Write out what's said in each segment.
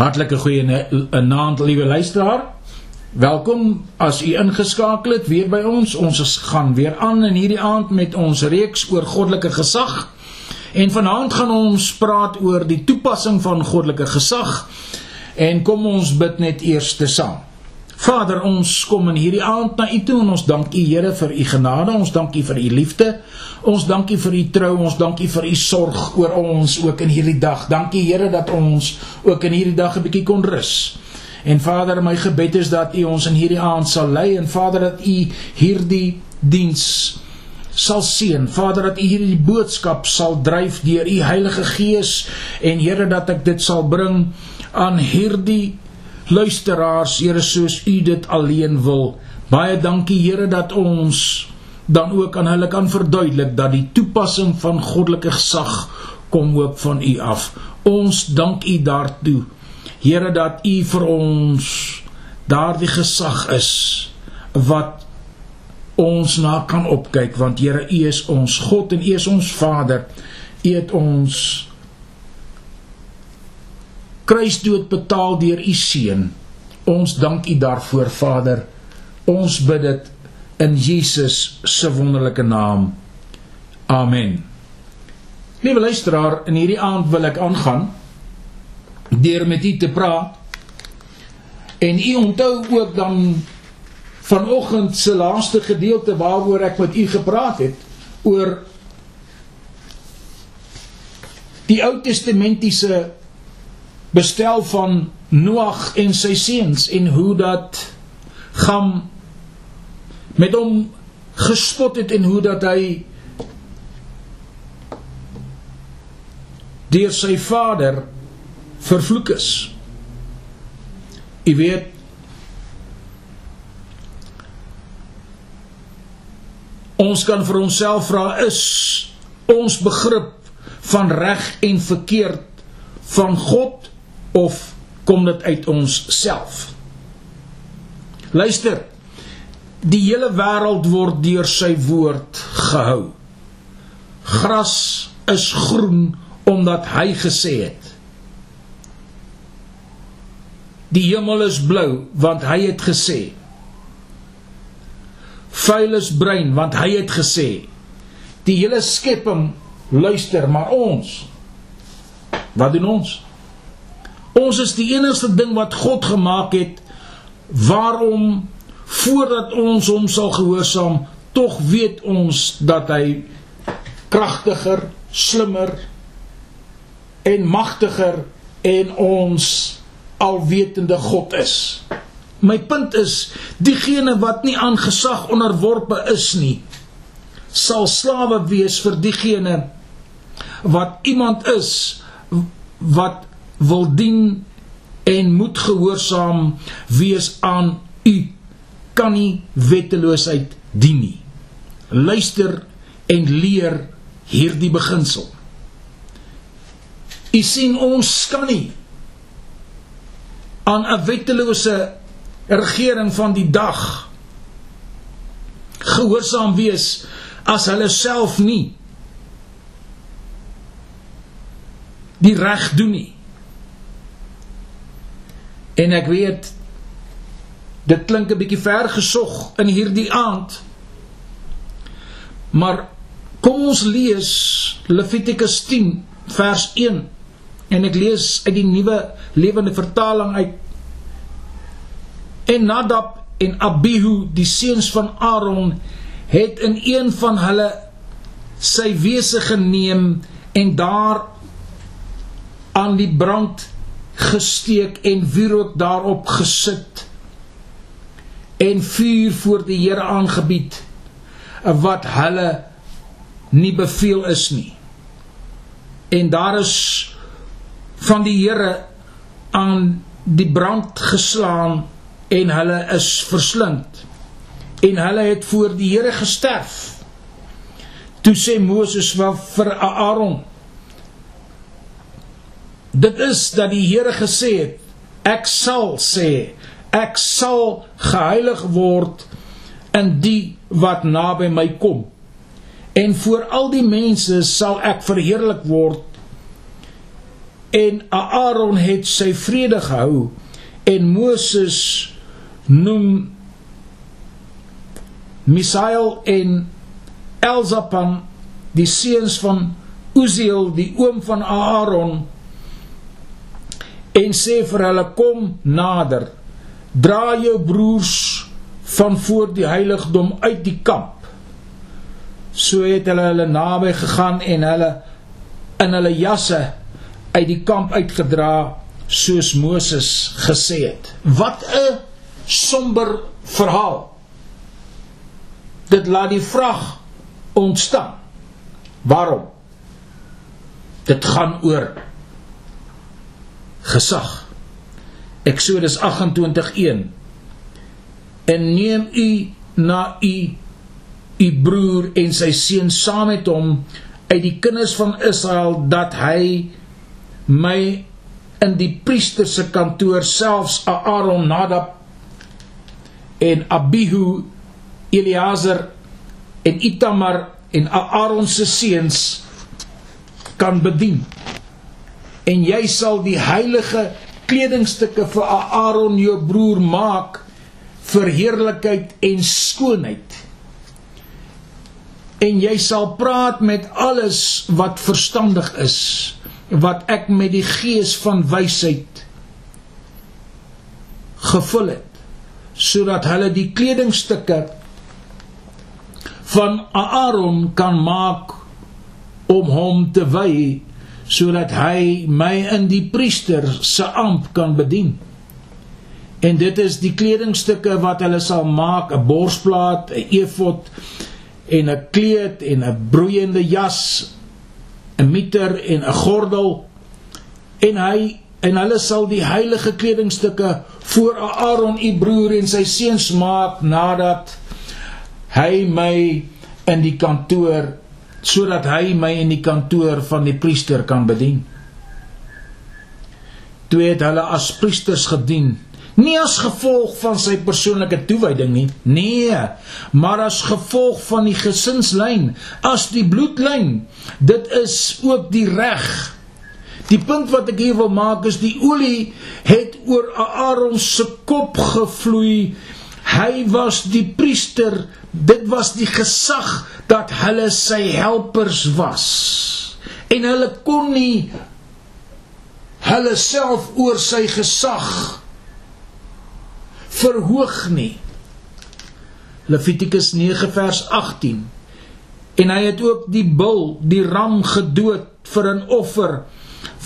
Hartlike goeie naand, liewe luisteraar. Welkom as u ingeskakel het weer by ons. Ons gaan weer aan in hierdie aand met ons reeks oor goddelike gesag. En vanaand gaan ons praat oor die toepassing van goddelike gesag. En kom ons bid net eers te saam. Vader, ons kom in hierdie aand na U toe en ons dank U Here vir U genade, ons dank U vir U liefde. Ons dank U vir U trou, ons dank U vir U sorg oor ons ook in hierdie dag. Dankie Here dat ons ook in hierdie dag 'n bietjie kon rus. En Vader, my gebed is dat U ons in hierdie aand sal lei en Vader dat U hierdie diens sal seën. Vader dat U hierdie boodskap sal dryf deur U Heilige Gees en Here dat ek dit sal bring aan hierdie luisteraars, Here, soos U dit alleen wil. Baie dankie Here dat ons dan ook aan hulle kan verduidelik dat die toepassing van goddelike gesag kom ook van U af. Ons dank U daartoe. Here dat U vir ons daardie gesag is wat ons na kan opkyk want Here U is ons God en U is ons Vader. U het ons kruisdood betaal deur u seun. Ons dank u daarvoor, Vader. Ons bid dit in Jesus se wonderlike naam. Amen. Liewe luisteraar, in hierdie aand wil ek aangaan deur met u te praat. En u onthou ook dan vanoggend se laaste gedeelte waaroor ek met u gepraat het oor die Ou Testamentiese bestel van Noag en sy seuns en hoe dat Gam met hom gespot het en hoe dat hy deur sy vader vervloek is. U weet ons kan vir onsself vra is ons begrip van reg en verkeerd van God of kom dit uit ons self? Luister. Die hele wêreld word deur sy woord gehou. Gras is groen omdat hy gesê het. Die hemel is blou want hy het gesê. Vuil is bruin want hy het gesê. Die hele skepping luister, maar ons wat doen ons? Ons is die enigste ding wat God gemaak het waarom voordat ons hom sal gehoorsaam tog weet ons dat hy kragtiger, slimmer en magtiger en ons alwetende God is. My punt is diegene wat nie aan gesag onderworpe is nie sal slawe wees vir diegene wat iemand is wat wil dien en moet gehoorsaam wees aan u. Kan nie wetteloosheid dien nie. Luister en leer hierdie beginsel. U sien ons kan nie aan 'n wettelose regering van die dag gehoorsaam wees as hulle self nie die reg doen nie En ek weet dit klink 'n bietjie ver gesog in hierdie aand. Maar kom ons lees Levitikus 10 vers 1 en ek lees uit die nuwe lewende vertaling uit. En Nadab en Abihu, die seuns van Aaron, het in een van hulle sy wese geneem en daar aan die brand gesteek en wierook daarop gesit en vuur voor die Here aangebied wat hulle nie beveel is nie. En daar is van die Here aan die brand geslaan en hulle is verslind. En hulle het voor die Here gesterf. Toe sê Moses vir Aaron dit is dat die Here gesê het ek sal sê ek sal geheilig word in die wat naby my kom. En voor al die mense sal ek verheerlik word. En Aaron het sy vrede gehou en Moses noem Misael en Elzapan die seuns van Uziel die oom van Aaron en sê vir hulle kom nader. Dra jou broers van voor die heiligdom uit die kamp. So het hulle hulle naby gegaan en hulle in hulle jasse uit die kamp uitgedra soos Moses gesê het. Wat 'n somber verhaal. Dit laat die vraag ontstaan. Waarom? Dit gaan oor gesag Eksodus 28:1 En neem u na u u broer en sy seun saam met hom uit die kinders van Israel dat hy my in die priester se kantoor selfs Aaron Nadab en Abihu Eleazar en Itamar en Aaron se seuns kan bedien. En jy sal die heilige kledingstukke vir Aaron jou broer maak vir heerlikheid en skoonheid. En jy sal praat met alles wat verstandig is, wat ek met die gees van wysheid gevul het, sodat hulle die kledingstukke van Aaron kan maak om hom te wy sodat hy my in die priester se amp kan bedien. En dit is die kledingstukke wat hulle sal maak, 'n borsplaat, 'n efod en 'n kleed en 'n broeiende jas, 'n miter en 'n gordel. En hy en hulle sal die heilige kledingstukke voor Aaron u broer en sy seuns maak nadat hy my in die kantoor sodat hy my in die kantoor van die priester kan bedien. Toe het hulle as priesters gedien, nie as gevolg van sy persoonlike toewyding nie, nee, maar as gevolg van die gesinslyn, as die bloedlyn. Dit is ook die reg. Die punt wat ek hier wil maak is die olie het oor Aaron se kop gevloei. Hy was die priester, dit was die gesag dat hulle sy helpers was. En hulle kon nie hulle self oor sy gesag verhoog nie. Levitikus 9 vers 18 en hy het ook die bul die ram gedood vir 'n offer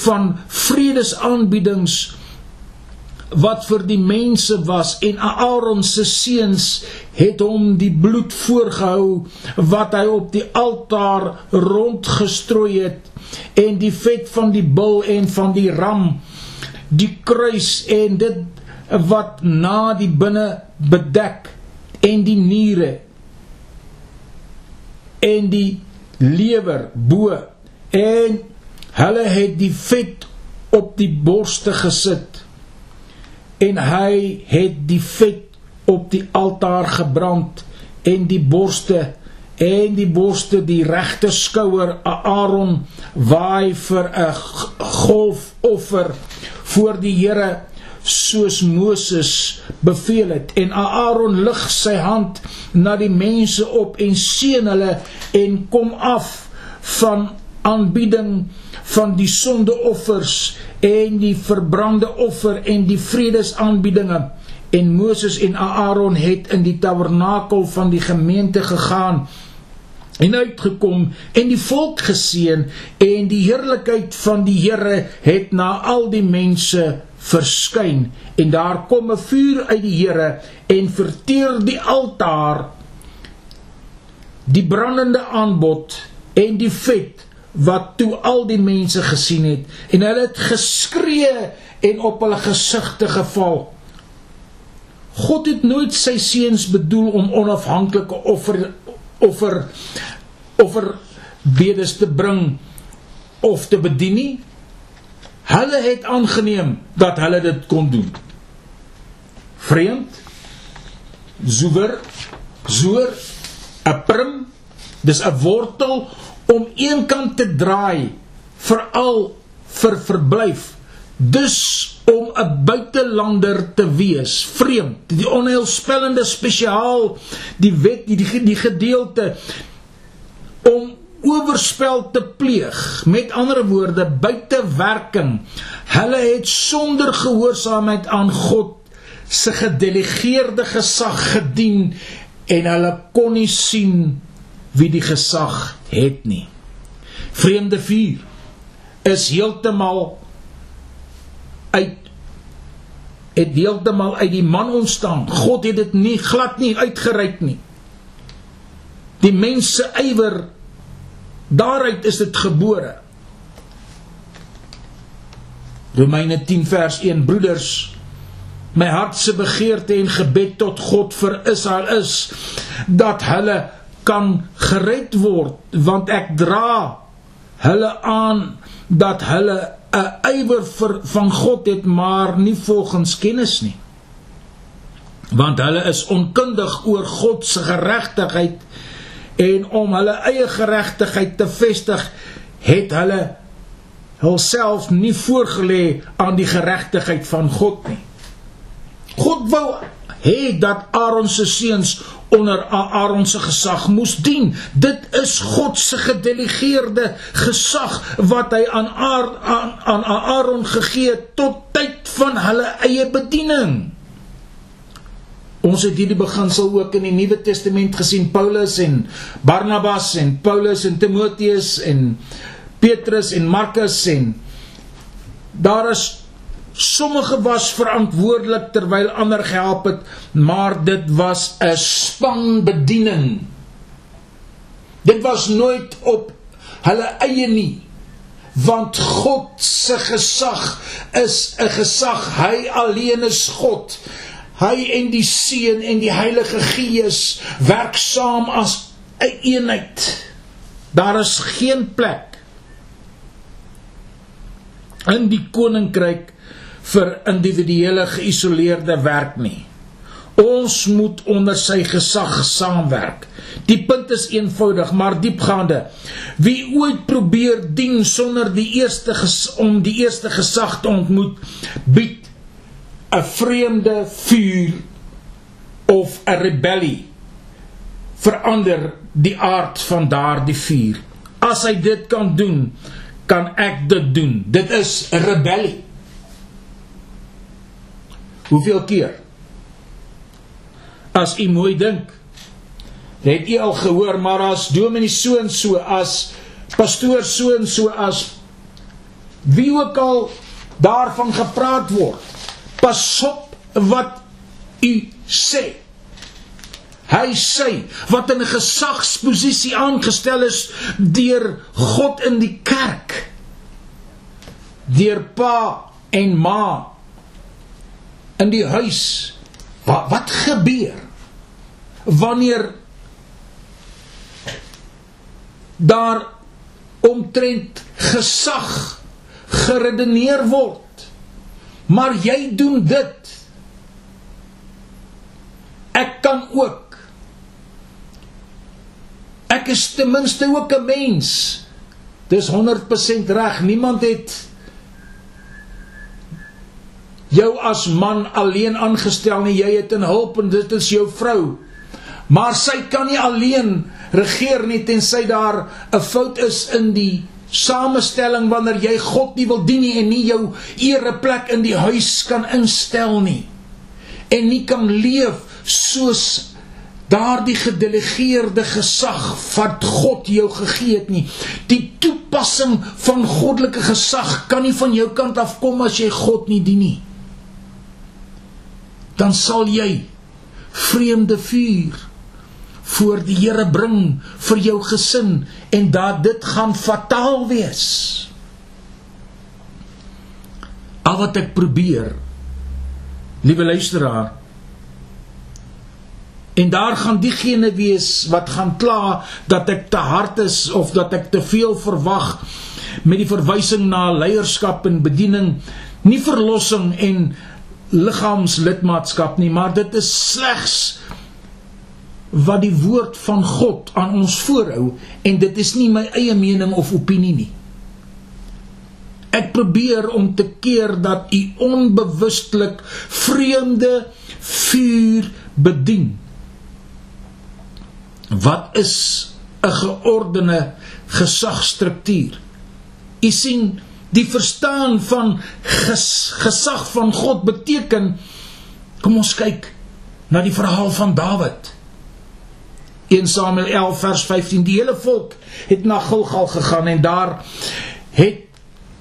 van vredesaanbiedings wat vir die mense was en Aaron se seuns het hom die bloed voorgehou wat hy op die altaar rondgestrooi het en die vet van die bul en van die ram die kruis en dit wat na die binne bedek en die niere en die lewer bo en hulle het die vet op die borste gesit en hy het die vet op die altaar gebrand en die borste en die borste die regter skouer Aaron waai vir 'n golfoffer voor die Here soos Moses beveel het. En Aaron lig sy hand na die mense op en seën hulle en kom af van aanbidding van die sondeoffers en die verbrande offer en die vredesaanbiedinge. En Moses en Aaron het in die tabernakel van die gemeente gegaan en uitgekom en die volk geseën en die heerlikheid van die Here het na al die mense verskyn. En daar kom 'n vuur uit die Here en verteer die altaar die brandende aanbod en die vet wat toe al die mense gesien het en hulle het geskree en op hulle gesigte geval. God het nooit sy seuns bedoel om onafhanklike offer offer offer bedes te bring of te bedien nie. Hulle het aangeneem dat hulle dit kon doen. Vreemd. Zoewer, zoer, 'n prim, dis 'n wortel om een kant te draai veral vir verblyf. Dus om 'n buitelander te wees vreemd. Die onheilspellende spesiaal die wet die, die, die gedeelte om oorspel te pleeg. Met ander woorde buitewerking hulle het sonder gehoorsaamheid aan God se gedelegeerde gesag gedien en hulle kon nie sien wie die gesag het nie. Vreemde vuur is heeltemal uit het heeltemal uit die man ontstaan. God het dit nie glad nie uitgereik nie. Die mense ywer Daaruit is dit gebore. Romeine 10 vers 1 Broeders, my hart se begeerte en gebed tot God vir Israel is dat hulle kan gered word want ek dra hulle aan dat hulle 'n ywer vir van God het maar nie volgens kennis nie want hulle is onkundig oor God se geregtigheid en om hulle eie geregtigheid te vestig het hulle hulself nie voorgelê aan die geregtigheid van God nie. God wou hê dat Aaron se seuns onder Aaron se gesag moes dien. Dit is God se gedelegeerde gesag wat hy aan aan aan Aaron gegee het tot tyd van hulle eie bediening. Ons het hierdie beginsel ook in die Nuwe Testament gesien. Paulus en Barnabas en Paulus en Timoteus en Petrus en Markus en daar is sommige was verantwoordelik terwyl ander gehelp het, maar dit was 'n spanbediening. Dit was nooit op hulle eie nie want God se gesag is 'n gesag hy alleen is God Hy en die Seun en die Heilige Gees werk saam as 'n een eenheid. Daar is geen plek in die koninkryk vir individuele geïsoleerde werk nie. Ons moet onder sy gesag saamwerk. Die punt is eenvoudig maar diepgaande. Wie ooit probeer dien sonder die eerste om die eerste gesag te ontmoet, bied 'n vreemde vuur of 'n rebellie verander die aard van daardie vuur. As hy dit kan doen, kan ek dit doen. Dit is 'n rebellie. Hoeveel keer? As u mooi dink, het u al gehoor maar as dominee so en so as pastoor so en so as wie ook al daarvan gepraat word Pas op wat u sê. Hy sê wat in 'n gesagsposisie aangestel is deur God in die kerk. Deur pa en ma in die huis. Wat wat gebeur wanneer daar omtrent gesag geredeneer word? Maar jy doen dit. Ek kan ook. Ek is ten minste ook 'n mens. Dis 100% reg. Niemand het jou as man alleen aangestel nie. Jy het 'n hulp en dit is jou vrou. Maar sy kan nie alleen regeer nie tensy daar 'n fout is in die samestelling wanneer jy God nie wil dien nie en nie jou ereplek in die huis kan instel nie en nie kan leef soos daardie gedelegeerde gesag wat God jou gegee het nie die toepassing van goddelike gesag kan nie van jou kant af kom as jy God nie dien nie dan sal jy vreemde vuur voor die Here bring vir jou gesin en dat dit gaan fataal wees. Al wat ek probeer, liewe luisteraar, en daar gaan diegene wees wat gaan kla dat ek te hard is of dat ek te veel verwag met die verwysing na leierskap en bediening, nie verlossing en liggaamslidmaatskap nie, maar dit is slegs wat die woord van God aan ons voorhou en dit is nie my eie mening of opinie nie. Ek probeer om te keer dat u onbewustelik vreemde vuur bedien. Wat is 'n geordende gesagstruktuur? U sien, die verstaan van ges, gesag van God beteken kom ons kyk na die verhaal van Dawid. 1 Samuel 11 vers 15 die hele volk het na Gilgal gegaan en daar het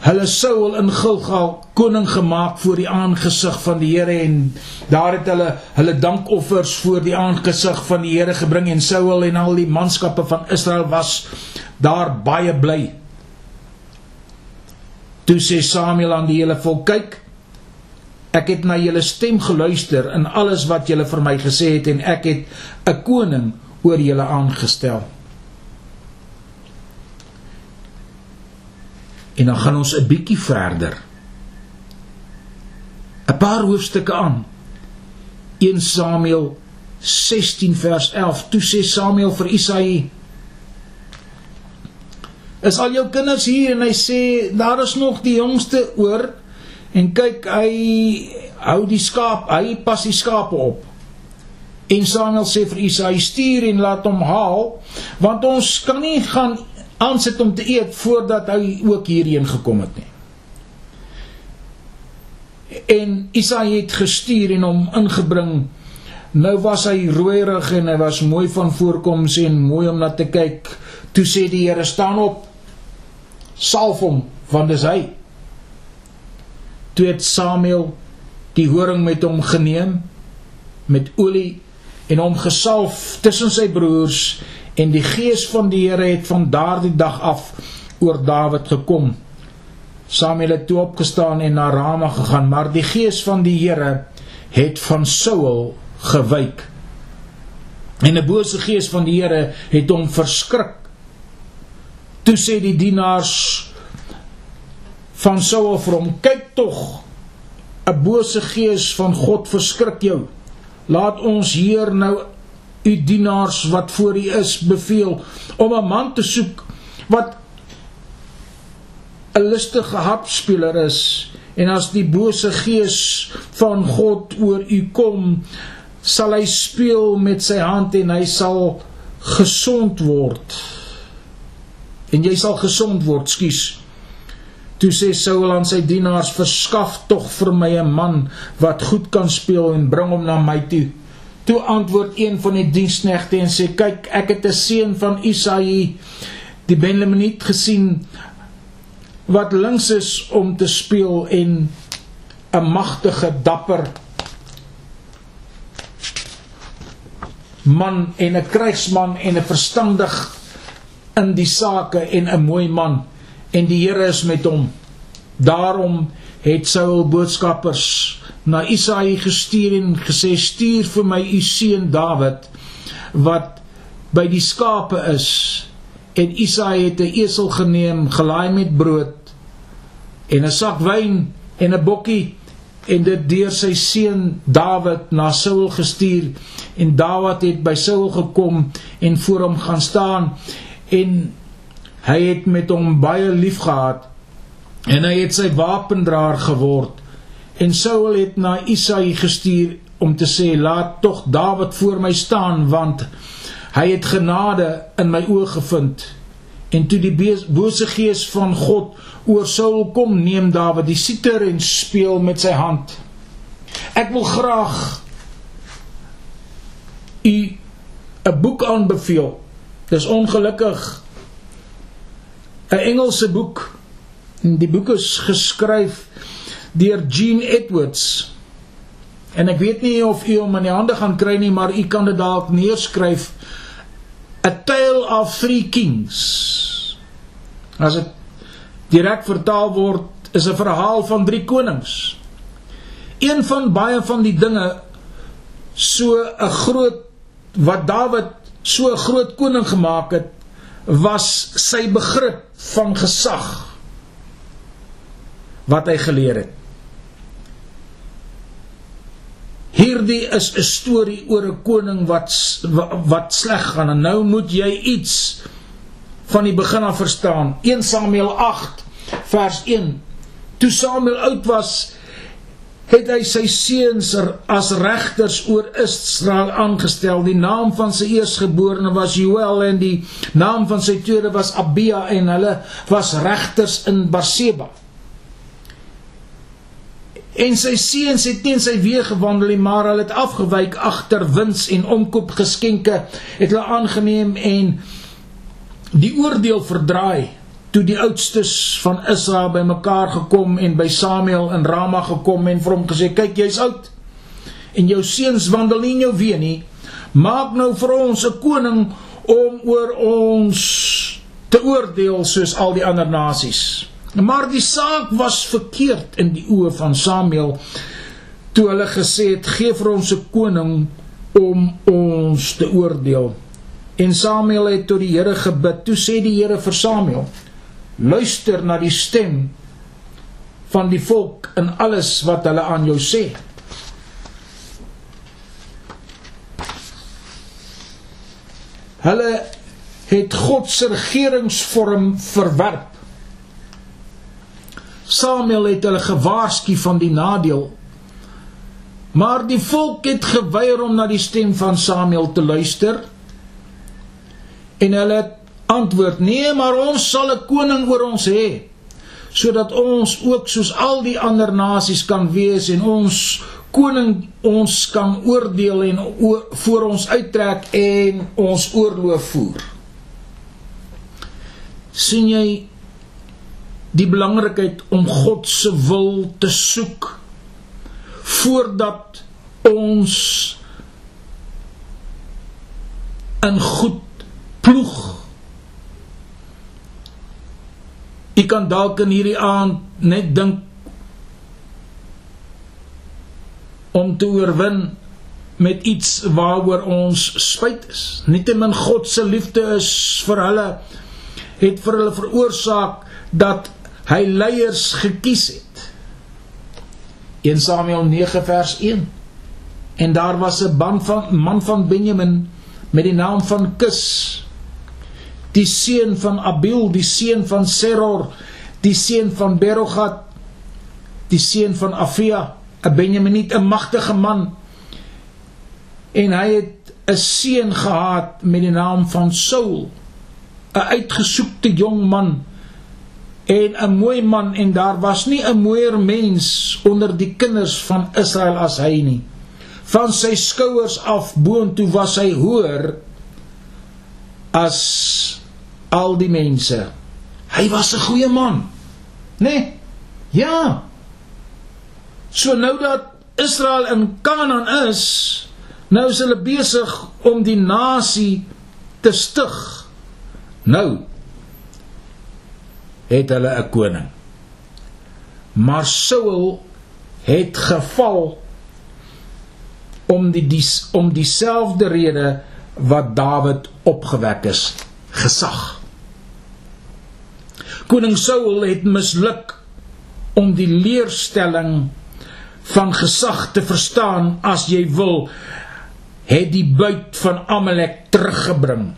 hulle Saul in Gilgal koning gemaak voor die aangesig van die Here en daar het hulle hulle dankoffers voor die aangesig van die Here gebring en Saul en al die manskappe van Israel was daar baie bly. Toe sê Samuel aan die hele volk: "Kyk, ek het na julle stem geluister in alles wat julle vir my gesê het en ek het 'n koning oor julle aangestel." En dan gaan ons 'n bietjie verder. 'n Paar hoofstukke aan. 1 Samuel 16 vers 11. Toe sê Samuel vir Isaïe: "Is al jou kinders hier?" En hy sê: "Daar is nog die jongste oor." En kyk, hy hou die skaap, hy pas die skape op. En Samuel sê vir Isaïe: "Stuur en laat hom haal, want ons kan nie gaan aansit om te eet voordat hy ook hierheen gekom het nie. En Isaia het gestuur en hom ingebring. Nou was hy rooierig en hy was mooi van voorkoms en mooi om na te kyk. Toe sê die Here: "Staan op. Salf hom, want dis hy." Toe het Samuel die horing met hom geneem met olie en hom gesalf tussen sy broers en die gees van die Here het van daardie dag af oor Dawid gekom. Samuel het toe opgestaan en na Rama gegaan, maar die gees van die Here het van Saul gewyk. En 'n bose gees van die Here het hom verskrik. Toe sê die dienaars van Saul vir hom: "Kyk tog, 'n bose gees van God verskrik jou. Laat ons hier nou u dienaars wat voor u is beveel om 'n man te soek wat 'n lustige hapspeler is en as die bose gees van God oor u kom sal hy speel met sy hand en hy sal gesond word en jy sal gesond word skus toe sê Saul aan sy dienaars verskaf tog vir my 'n man wat goed kan speel en bring hom na my toe. Toe antwoord een van die diensknegte en sê: "Kyk, ek het 'n seun van Isaïe die Benjaminiet gesien wat links is om te speel en 'n magtige, dapper man en 'n krygsman en 'n verstandig in die sake en 'n mooi man. En die Here is met hom. Daarom het Saul boodskappers na Isaïe gestuur en gesê stuur vir my u seun Dawid wat by die skape is. En Isaïe het 'n esel geneem gelaai met brood en 'n sak wyn en 'n bokkie en dit deur sy seun Dawid na Saul gestuur. En Dawid het by Saul gekom en voor hom gaan staan en hy het met hom baie lief gehad en hy het sy wapendraer geword En Saul het na Isaïe gestuur om te sê laat tog Dawid voor my staan want hy het genade in my oë gevind. En toe die bose gees van God oor Saul kom, neem Dawid die siter en speel met sy hand. Ek wil graag u 'n boek aanbeveel. Dis ongelukkig 'n Engelse boek. Die boek is geskryf deur Gene Edwards. En ek weet nie of u hom in die hande gaan kry nie, maar u kan dit dalk neerskryf. A Tale of Three Kings. As dit direk vertaal word, is 'n verhaal van drie konings. Een van baie van die dinge so 'n groot wat Dawid so 'n groot koning gemaak het, was sy begrip van gesag wat hy geleer het. Hierdie is 'n storie oor 'n koning wat wat sleg gaan en nou moet jy iets van die begin af verstaan. 1 Samuel 8 vers 1 Toe Samuel oud was, het hy sy seuns as regters oor Israel aangestel. Die naam van sy eerstgeborene was Joel en die naam van sy tweede was Abia en hulle was regters in Barseba. En sy seuns het teen sy weë gewandel, maar hulle het afgewyk agter wins en omkoop geskenke, het hulle aangeneem en die oordeel verdraai toe die oudstes van Israel bymekaar gekom en by Samuel in Rama gekom en vir hom gesê kyk jy's oud en jou seuns wandel nie in jou weë nie. Maak nou vir ons 'n koning om oor ons te oordeel soos al die ander nasies. Maar die saak was verkeerd in die oë van Samuel toe hulle gesê het gee vir ons 'n koning om ons te oordeel. En Samuel het tot die Here gebid. Toe sê die Here vir Samuel luister na die stem van die volk in alles wat hulle aan jou sê. Hulle het God se regeringsvorm verwerp. Samuel het hulle gewaarsku van die nadeel. Maar die volk het geweier om na die stem van Samuel te luister. En hulle het antwoord: "Nee, maar ons sal 'n koning oor ons hê, sodat ons ook soos al die ander nasies kan wees en ons koning ons kan oordeel en oor, voor ons uittrek en ons oorloof voer." sien jy die belangrikheid om God se wil te soek voordat ons in goed ploeg Jy kan dalk in hierdie aand net dink om te oorwin met iets waaroor ons spyt is. Nietemin God se liefde is vir hulle het vir hulle veroorsaak dat hy leiers gekies het. 1 Samuel 9 vers 1. En daar was 'n man van man van Benjamin met die naam van Kis die seun van Abiel, die seun van Seror, die seun van Berogat, die seun van Afia, 'n Benjaminiet, 'n magtige man. En hy het 'n seun gehad met die naam van Saul, 'n uitgesoekte jong man en 'n mooi man en daar was nie 'n mooier mens onder die kinders van Israel as hy nie. Van sy skouers af boontoe was hy hoër as al die mense. Hy was 'n goeie man. Né? Nee? Ja. So nou dat Israel in Kanaan is, nou is hulle besig om die nasie te stig. Nou het hulle 'n koning. Maar Saul het geval om die, die om dieselfde rede wat Dawid opgewek is, gesag. Koning Saul het misluk om die leerstelling van gesag te verstaan as jy wil het die buit van Amalek teruggebring.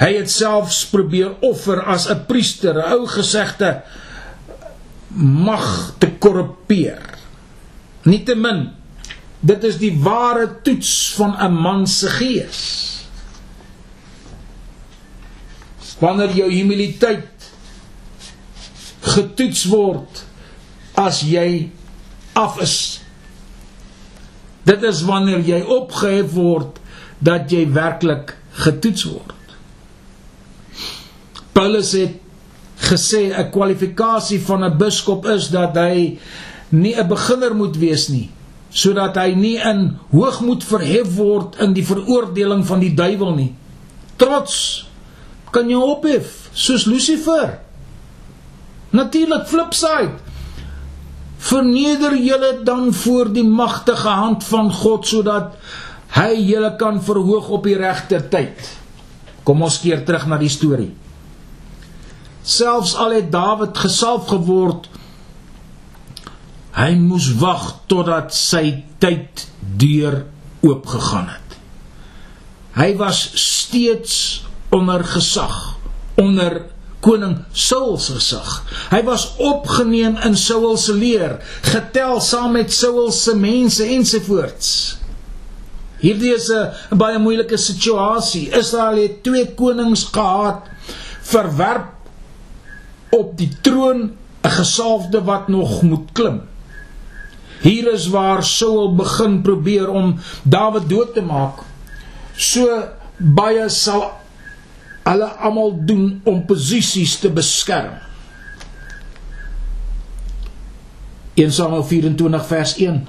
Hy het selfs probeer offer as 'n priester, 'n ou gesegde mag te korrumpeer. Nietemin, dit is die ware toets van 'n man se gees wanneer jou humiliteit getoets word as jy af is dit is wanneer jy opgehef word dat jy werklik getoets word. Paulus het gesê 'n kwalifikasie van 'n biskop is dat hy nie 'n beginner moet wees nie sodat hy nie in hoogmoed verhef word in die veroordeling van die duiwel nie. Trots kan jou ophef soos Lucifer. Natuurlik flipside. Verneder julle dan voor die magtige hand van God sodat hy julle kan verhoog op die regte tyd. Kom ons keer terug na die storie. Selfs al het Dawid gesalf geword, hy moes wag totdat sy tyd deur oopgegaan het. Hy was steeds onder gesag, onder koning Saul se gesag. Hy was opgeneem in Saul se leer, getel saam met Saul se mense ensovoorts. Hierdie is 'n baie moeilike situasie. Israel het twee konings gehad verwerp op die troon 'n gesalfde wat nog moet klim. Hier is waar Saul begin probeer om Dawid dood te maak. So baie sal hulle almal doen om posisies te beskerm. 1 Samuel 24 vers 1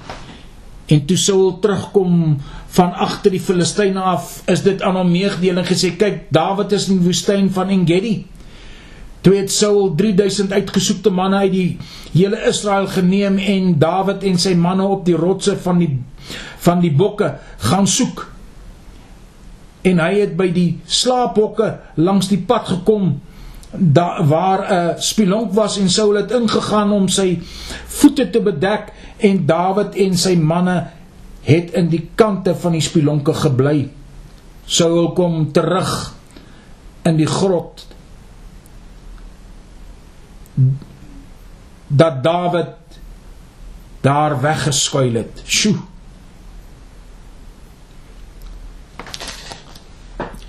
En toe Saul terugkom van agter die Filistyne af, is dit aan hom meegedeling gesê: "Kyk, Dawid is in die woestyn van En-Gedi." Toe het Saul 3000 uitgesoekte manne uit die hele Israel geneem en Dawid en sy manne op die rotse van die van die bokke gaan soek. En hy het by die slaaphokke langs die pad gekom daar waar 'n spilonk was en Saul het ingegaan om sy voete te bedek en Dawid en sy manne het in die kante van die spilonke gebly. Saul kom terug in die grot dat Dawid daar weggeskuil het. Sjoe.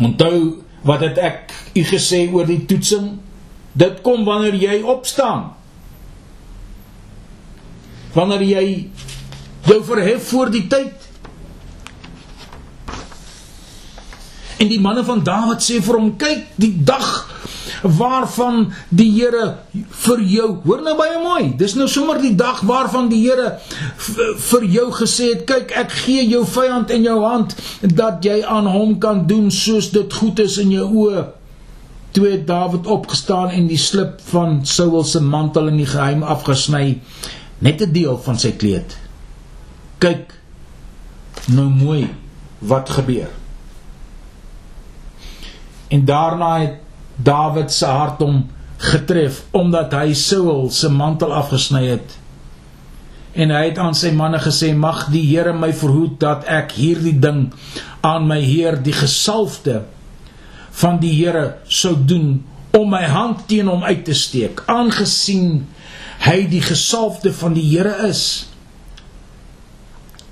Onthou wat het ek u gesê oor die toetsing? Dit kom wanneer jy opstaan. Wanneer jy jou verhef voor die tyd. En die manne van Dawid sê vir hom: "Kyk, die dag waarvan die Here vir jou, hoor nou baie mooi, dis nou sommer die dag waarvan die Here vir jou gesê het, kyk ek gee jou vyand in jou hand dat jy aan hom kan doen soos dit goed is in jou oë. Toe het Dawid opgestaan en die slip van Saul se mantel in die geheim afgesny, net 'n deel van sy kleed. Kyk nou mooi wat gebeur. En daarna het Dawid se hart hom getref omdat hy Saul se mantel afgesny het. En hy het aan sy manne gesê: "Mag die Here my verhoed dat ek hierdie ding aan my Heer die gesalfde van die Here sou doen om my hand teen hom uit te steek, aangesien hy die gesalfde van die Here is."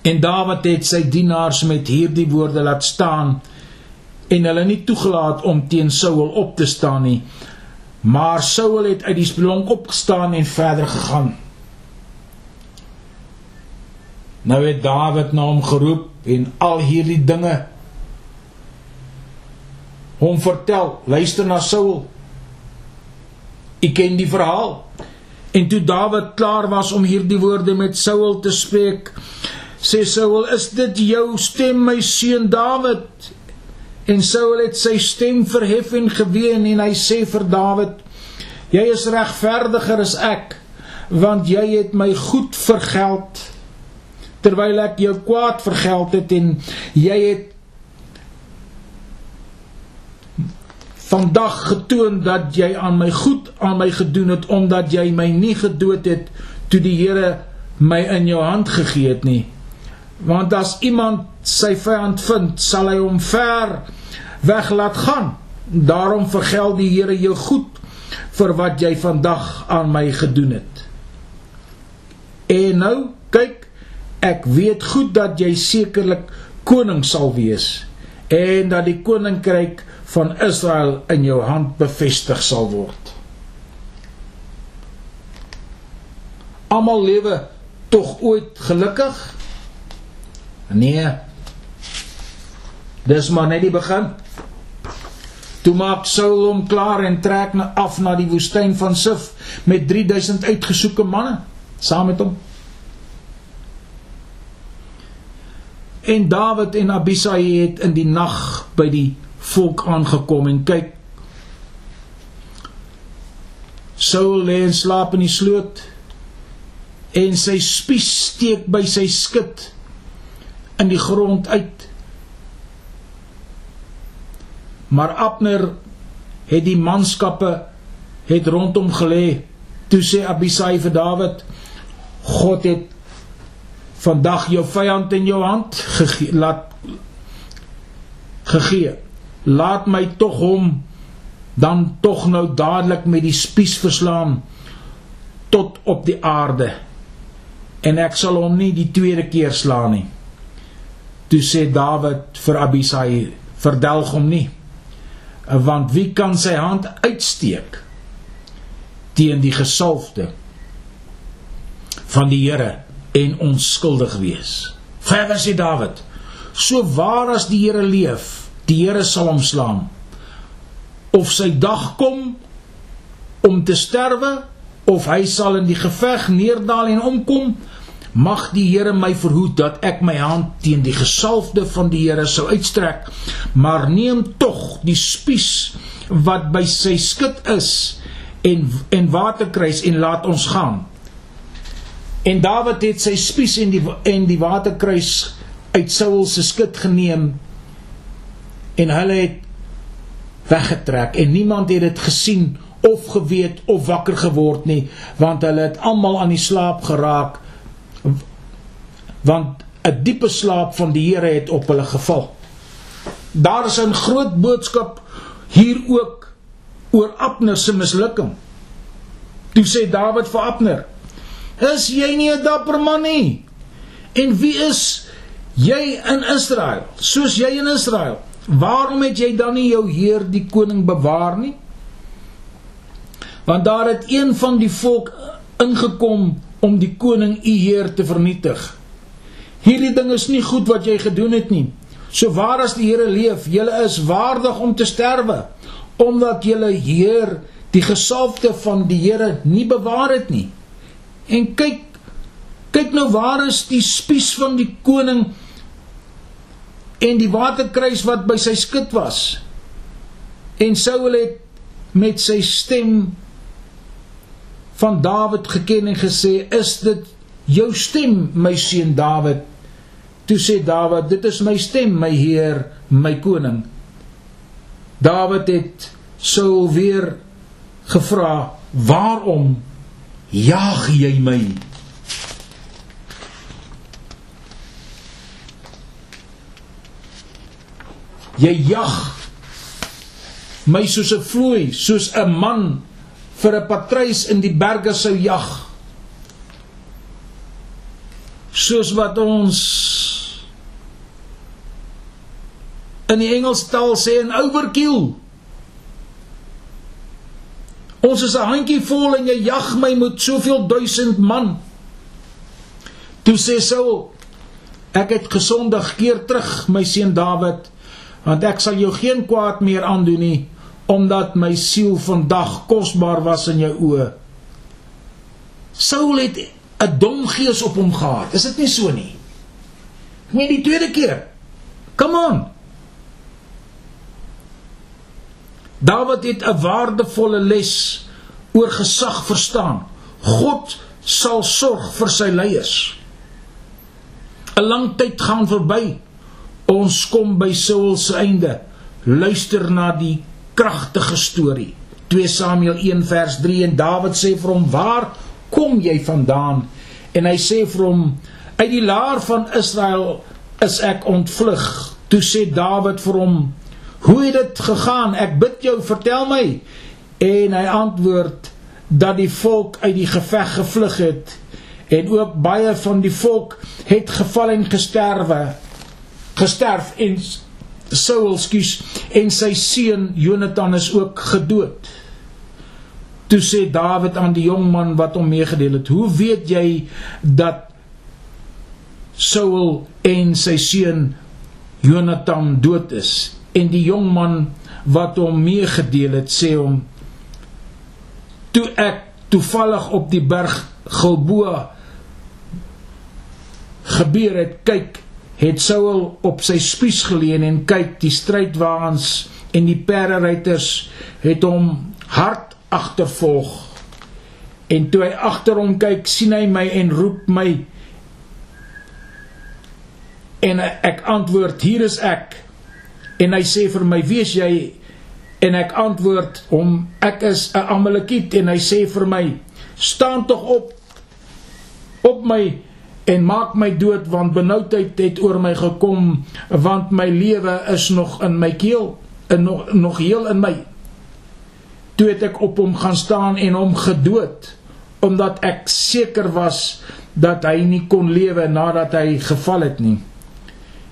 En Dawid het sy dienaars met hierdie woorde laat staan en hulle nie toegelaat om teen Saul op te staan nie. Maar Saul het uit die spelonk opgestaan en verder gegaan. Nou het Dawid na hom geroep en al hierdie dinge hom vertel. Luister na Saul. Ek ken die verhaal. En toe Dawid klaar was om hierdie woorde met Saul te spreek, sê Saul: "Is dit jou stem, my seun Dawid?" En Saul het sy stem verhef en geween en hy sê vir Dawid: "Jy is regverdiger as ek, want jy het my goed vergeld terwyl ek jou kwaad vergeld het en jy het vandag getoon dat jy aan my goed aan my gedoen het omdat jy my nie gedood het toe die Here my in jou hand gegee het nie." Want as iemand sy vyand vind, sal hy hom ver weg laat gaan. Daarom vergeld die Here jou goed vir wat jy vandag aan my gedoen het. En nou, kyk, ek weet goed dat jy sekerlik koning sal wees en dat die koninkryk van Israel in jou hand bevestig sal word. Almal lewe tog ooit gelukkig? Nee. Dis maar net die begin. Toe maak Saul hom klaar en trek na af na die woestyn van Sif met 3000 uitgesoeke manne saam met hom. En Dawid en Abisai het in die nag by die volk aangekom en kyk Saul lê in slaap in die sloot en sy spies steek by sy skit in die grond uit. Maar Abner het die manskappe het rondom gelê. Toe sê Abisai vir Dawid: God het vandag jou vyand in jou hand gegee, laat gegee. Laat my tog hom dan tog nou dadelik met die spies verslaan tot op die aarde en ek sal hom nie die tweede keer slaan nie toe sê Dawid vir Abisai verdelg hom nie want wie kan sy hand uitsteek teen die gesalfde van die Here en onskuldig wees? Verder sê Dawid. So waar as die Here leef die Here sal hom slaan. Of sy dag kom om te sterwe of hy sal in die geveg neerdal en omkom mag die Here my verhoed dat ek my hand teen die gesalfde van die Here sou uitstrek maar neem tog die spies wat by sy skut is en en waterkruis en laat ons gaan. En Dawid het sy spies en die en die waterkruis uit Saul se skut geneem en hulle het weggetrek en niemand het dit gesien of geweet of wakker geword nie want hulle het almal aan die slaap geraak want 'n diepe slaap van die Here het op hulle geval. Daar is 'n groot boodskap hier ook oor Abner se mislukking. Toe sê Dawid vir Abner: "Is jy nie 'n dapper man nie? En wie is jy in Israel? Soos jy in Israel? Waarom het jy dan nie jou heer die koning bewaar nie?" Want daar het een van die volk ingekom om die koning u heer te vernietig. Hierdie ding is nie goed wat jy gedoen het nie. So waar as die Here leef, julle is waardig om te sterwe omdat julle heer die gesalfde van die Here nie bewaar het nie. En kyk kyk nou waar is die spies van die koning en die waterkruis wat by sy skut was. En Saul het met sy stem van Dawid geken en gesê is dit jou stem my seun Dawid toe sê Dawid dit is my stem my heer my koning Dawid het sou weer gevra waarom jaag jy my jy jag my soos 'n vloei soos 'n man vir 'n patruis in die berge sou jag. Soos wat ons in die Engels taal sê 'n overkill. Ons is 'n handjie vol en jy jag my met soveel duisend man. Toe sê Saul, ek het gesondig, keer terug my seun Dawid, want ek sal jou geen kwaad meer aandoen nie omdat my siel vandag kosbaar was in jou oë. Saul het 'n dom gees op hom gehad. Is dit nie so nie? Nee, die tweede keer. Come on. Dawid het 'n waardevolle les oor gesag verstaan. God sal sorg vir sy leiers. 'n Lang tyd gaan verby. Ons kom by Saul se einde. Luister na die kragtige storie. 2 Samuel 1 vers 3 en Dawid sê vir hom: "Waar kom jy vandaan?" En hy sê vir hom: "Uit die laar van Israel is ek ontvlug." Toe sê Dawid vir hom: "Hoe het dit gegaan? Ek bid jou, vertel my." En hy antwoord dat die volk uit die geveg gevlug het en ook baie van die volk het geval en gesterwe gesterf en Saul skuis en sy seun Jonathan is ook gedood. Toe sê Dawid aan die jong man wat hom meegedeel het: "Hoe weet jy dat Saul en sy seun Jonathan dood is?" En die jong man wat hom meegedeel het sê hom: "Toe ek toevallig op die berg Gilboa gebeur het, kyk het Saul op sy spies geleen en kyk die strydwaans en die perderyters het hom hard agtervolg en toe hy agter hom kyk sien hy my en roep my en ek antwoord hier is ek en hy sê vir my wie is jy? En ek antwoord hom ek is 'n amalekiet en hy sê vir my staan tog op op my en maak my dood want benoudheid het oor my gekom want my lewe is nog in my keel en nog nog heel in my. Toe het ek op hom gaan staan en hom gedood omdat ek seker was dat hy nie kon lewe nadat hy geval het nie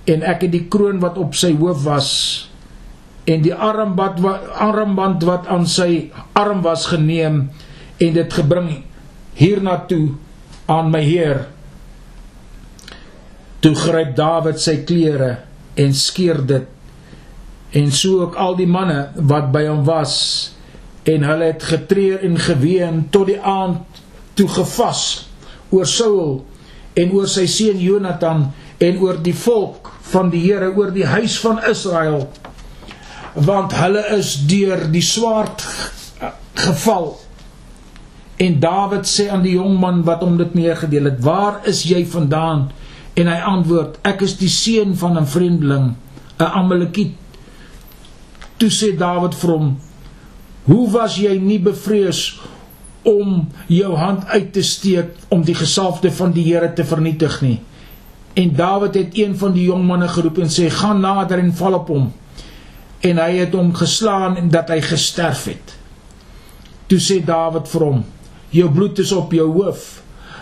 en ek het die kroon wat op sy hoof was en die armband wat armband wat aan sy arm was geneem en dit gebring hiernatoe aan my heer. Toe gryp Dawid sy klere en skeer dit en so ook al die manne wat by hom was en hulle het getreur en geween tot die aand toe gevas oor Saul en oor sy seun Jonathan en oor die volk van die Here oor die huis van Israel want hulle is deur die swaard geval. En Dawid sê aan die jong man wat hom dit meegedeel het waar is jy vandaan? En hy antwoord ek is die seun van 'n vreemdeling 'n Amalekiet. Toe sê Dawid vir hom hoe was jy nie bevrees om jou hand uit te steek om die gesalfde van die Here te vernietig nie en Dawid het een van die jong manne geroep en sê gaan nader en val op hom en hy het hom geslaan en dat hy gesterf het toe sê Dawid vir hom jou bloed is op jou hoof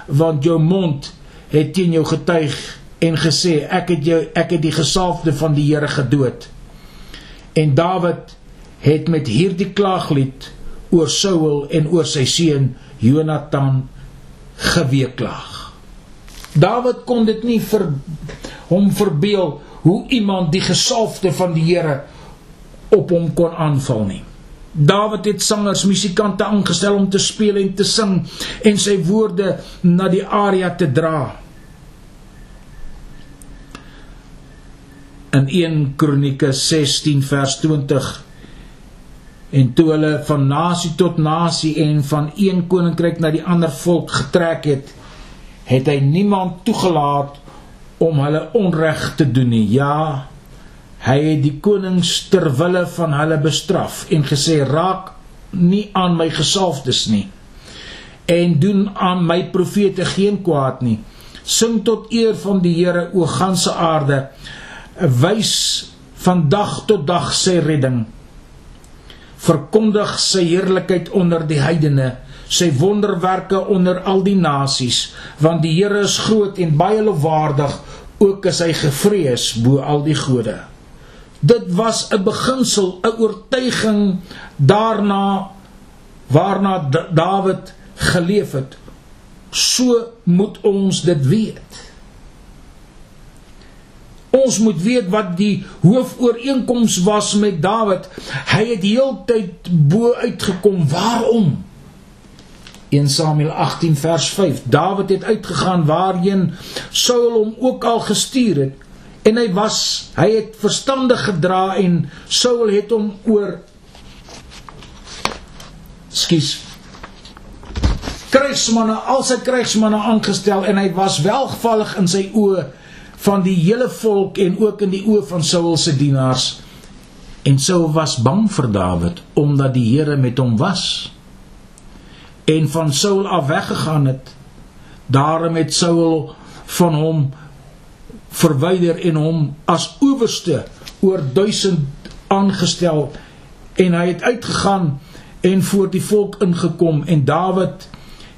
want jou mond het teen jou getuig en gesê ek het jou ek het die gesalfde van die Here gedood. En Dawid het met hierdie klaaglied oor Saul en oor sy seun Jonathan geweeklag. Dawid kon dit nie vir hom verbeel hoe iemand die gesalfde van die Here op hom kon aanval nie. Dawid het sangers, musikante aangestel om te speel en te sing en sy woorde na die aria te dra. In 1 Kronieke 16 vers 20 en toe hulle van nasie tot nasie en van een koninkryk na die ander volk getrek het, het hy niemand toegelaat om hulle onreg te doen nie. Ja, Hy het die konings ter wille van hulle bestraf en gesê raak nie aan my gesalfdes nie en doen aan my profete geen kwaad nie. Sing tot eer van die Here o ganse aarde. Wys van dag tot dag sy redding. Verkondig sy heerlikheid onder die heidene, sy wonderwerke onder al die nasies, want die Here is groot en baie lofwaardig, ook is hy gevrees bo al die gode. Dit was 'n beginsel, 'n oortuiging daarna waarna Dawid geleef het. So moet ons dit weet. Ons moet weet wat die hoofooreenkoms was met Dawid. Hy het heeltyd bo uitgekom. Waarom? 1 Samuel 18 vers 5. Dawid het uitgegaan waarheen Saul hom ook al gestuur het. En hy was hy het verstandig gedra en Saul het hom oor skus krygsmanne al sy krygsmanne aangestel en hy was welgevallig in sy oë van die hele volk en ook in die oë van Saul se dienaars. En Saul was bang vir Dawid omdat die Here met hom was en van Saul af weggegaan het daarom het Saul van hom verwyder en hom as owerste oor 1000 aangestel en hy het uitgegaan en voor die volk ingekom en Dawid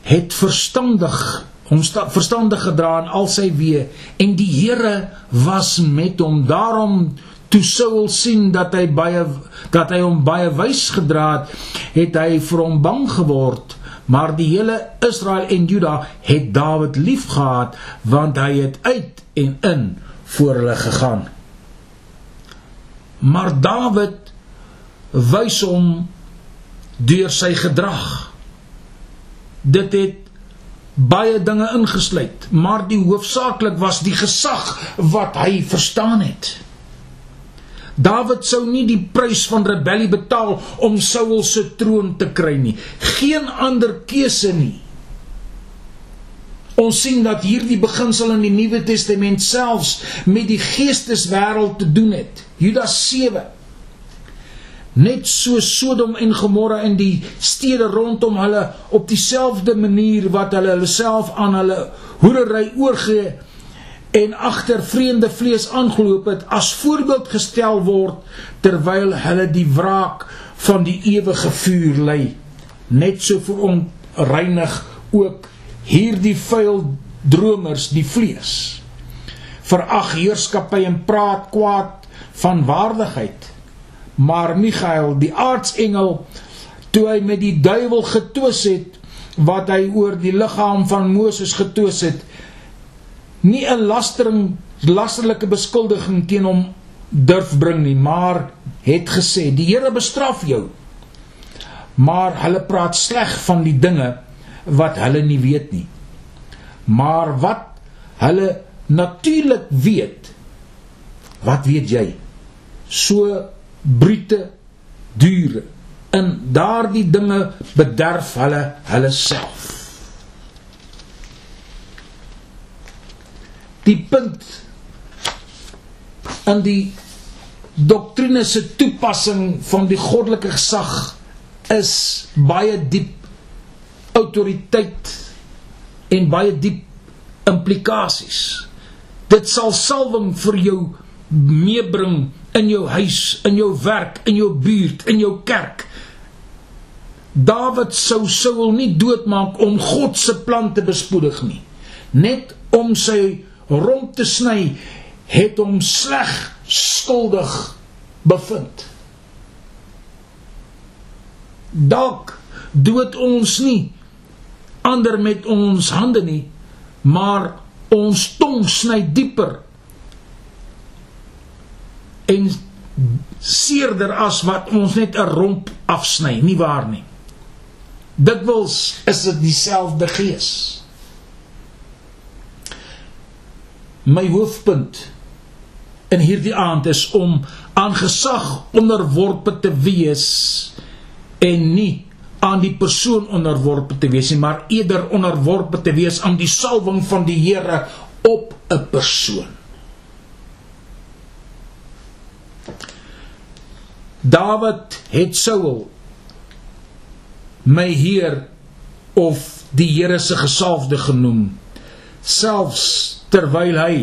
het verstandig hom verstandig gedra in al sy weë en die Here was met hom. Daarom toe Saul sien dat hy baie dat hy hom baie wys gedra het het hy vir hom bang geword maar die hele Israel en Juda het Dawid liefgehad want hy het uit en in voor hulle gegaan. Maar Dawid wys hom deur sy gedrag. Dit het baie dinge ingesluit, maar die hoofsaaklik was die gesag wat hy verstaan het. Dawid sou nie die prys van rebellie betaal om Saul se troon te kry nie. Geen ander keuse nie. Ons sien dat hierdie beginsel in die Nuwe Testament selfs met die geesteswêreld te doen het. Judas 7 Net so Sodom en Gomorra en die stede rondom hulle op dieselfde manier wat hulle hulle self aan hulle hoerery oorgee en agter vreemde vlees aangeloop het as voorbeeld gestel word terwyl hulle die wraak van die ewige vuur lê net so verontreinig ook hierdie vuil dromers die vlees. Verag heerskappy en praat kwaad van waardigheid. Maar Michael die aartsengel toe hy met die duiwel getwis het wat hy oor die liggaam van Moses getwis het nie 'n lastering lasterlike beskuldiging teen hom durf bring nie maar het gesê die Here bestraf jou. Maar hulle praat sleg van die dinge wat hulle nie weet nie. Maar wat hulle natuurlik weet wat weet jy? So brute dure. In daardie dinge bederf hulle hulle self die punt in die doktrine se toepassing van die goddelike gesag is baie diep autoriteit en baie diep implikasies. Dit sal salwing vir jou meebring in jou huis, in jou werk, in jou buurt, in jou kerk. Dawid sou Saul nie doodmaak om God se plan te bespoedig nie. Net om sy rond te sny het hom sleg skuldig bevind. Dalk dood ons nie ander met ons hande nie, maar ons tong sny dieper en seerder as wat ons net 'n romp afsny, nie waar nie. Dikwels is dit dieselfde gees. My hoofpunt in hierdie aand is om aan gesag onderworpe te wees en nie aan die persoon onderworpe te wees nie, maar eerder onderworpe te wees aan die salwing van die Here op 'n persoon. Dawid het Saul my Heer of die Here se gesalfde genoem, selfs terwyl hy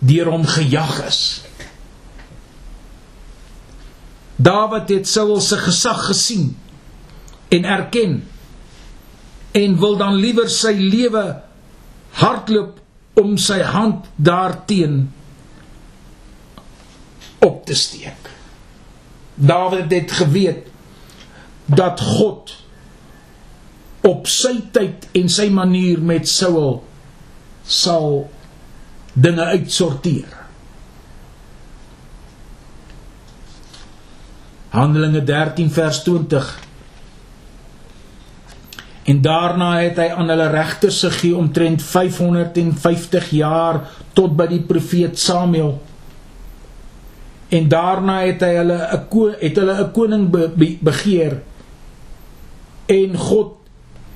deur hom gejag is. Dawid het Saul se gesag gesien en erken en wil dan liewer sy lewe hardloop om sy hand daarteen op te steek. Dawid het geweet dat God op sy tyd en sy manier met Saul sal dinge uitsorteer. Handelinge 13 vers 20 En daarna het hy aan hulle regters gegee omtrent 550 jaar tot by die profeet Samuel. En daarna het hy hulle 'n het hulle 'n koning be, be, begeer. En God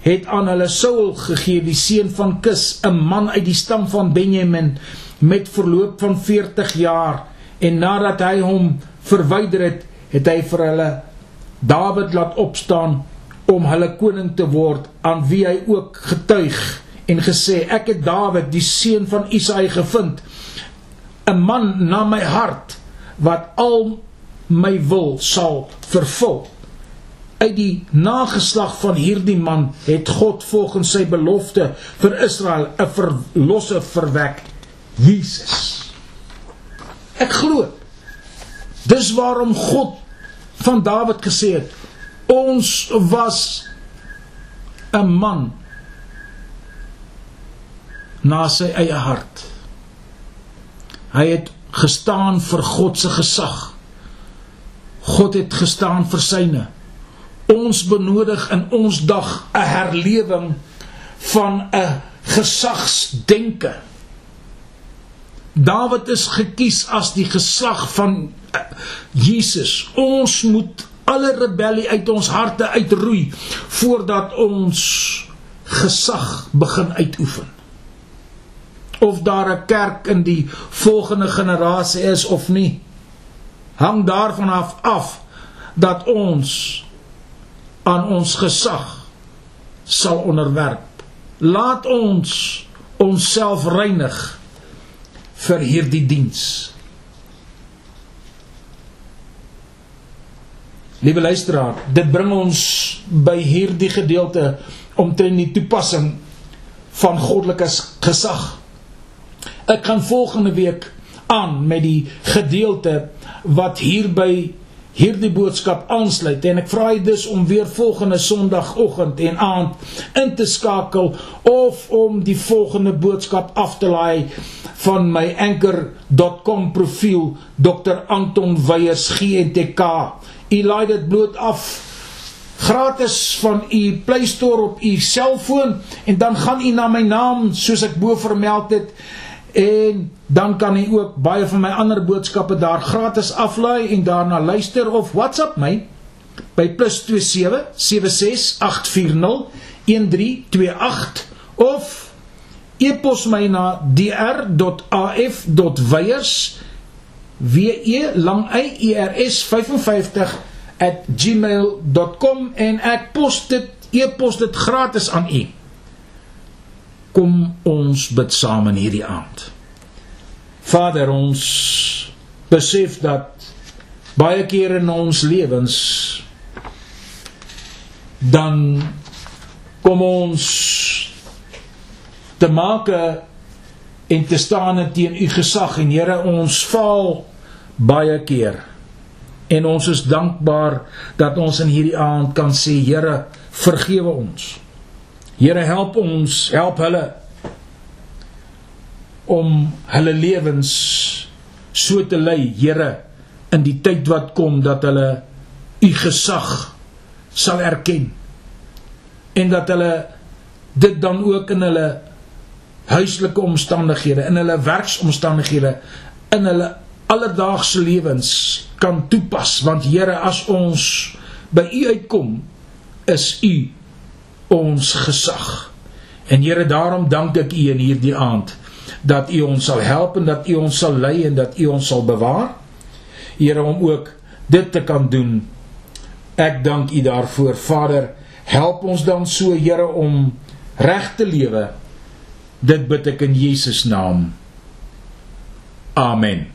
het aan hulle Saul gegee, die seun van Kis, 'n man uit die stam van Benjamin met verloop van 40 jaar. En nadat hy hom verwyder het, het hy vir hulle Dawid laat opstaan om hulle koning te word aan wie hy ook getuig en gesê ek het Dawid die seun van Isaai gevind 'n man na my hart wat al my wil sal vervul uit die nageslag van hierdie man het God volgens sy belofte vir Israel 'n verlosser verwek Jesus. Ek glo dis waarom God van Dawid gesê het ons was 'n man na sy eie hart. Hy het gestaan vir God se gesag. God het gestaan vir syne ons benodig in ons dag 'n herlewing van 'n gesagsdenke. Dawid is gekies as die geslag van eh, Jesus. Ons moet alle rebellie uit ons harte uitroei voordat ons gesag begin uitoefen. Of daar 'n kerk in die volgende generasie is of nie, hang daarvan af af dat ons aan ons gesag sal onderwerp. Laat ons onsself reinig vir hierdie diens. Liewe luisteraar, dit bring ons by hierdie gedeelte omtrent die toepassing van goddelike gesag. Ek gaan volgende week aan met die gedeelte wat hierby hierdie boodskap aansluit en ek vra jy dus om weer volgende Sondagoggend en aand in te skakel of om die volgende boodskap af te laai van my anchor.com profiel Dr Anton Weyers GNTK. U laai dit bloot af gratis van u Play Store op u selfoon en dan gaan u na my naam soos ek bo vermeld het en dan kan jy ook baie van my ander boodskappe daar gratis aflaai en daarna luister of WhatsApp my by +27 76840 1328 of e-pos my na dr.af.weyers w e lang y e r s 55 @gmail.com en ek pos dit e-pos dit gratis aan u. Kom ons bid saam in hierdie aand. Vader, ons besef dat baie keer in ons lewens dan kom ons te maak en te staan teen u gesag en Here ons faal baie keer. En ons is dankbaar dat ons in hierdie aand kan sê Here, vergewe ons. Here help ons, help hulle om hulle lewens so te lei, Here, in die tyd wat kom dat hulle u gesag sal erken en dat hulle dit dan ook in hulle huislike omstandighede, in hulle werksomstandighede, in hulle alledaagse lewens kan toepas. Want Here as ons by u uitkom is u ons gesag. En Here daarom dank ek u in hierdie aand dat U ons sal help en dat U ons sal lei en dat U ons sal bewaar. Here om ook dit te kan doen. Ek dank U daarvoor. Vader, help ons dan so Here om reg te lewe. Dit bid ek in Jesus naam. Amen.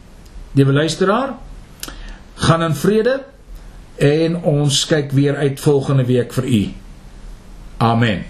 Liewe luisteraar, gaan in vrede en ons kyk weer uit volgende week vir u. Amen.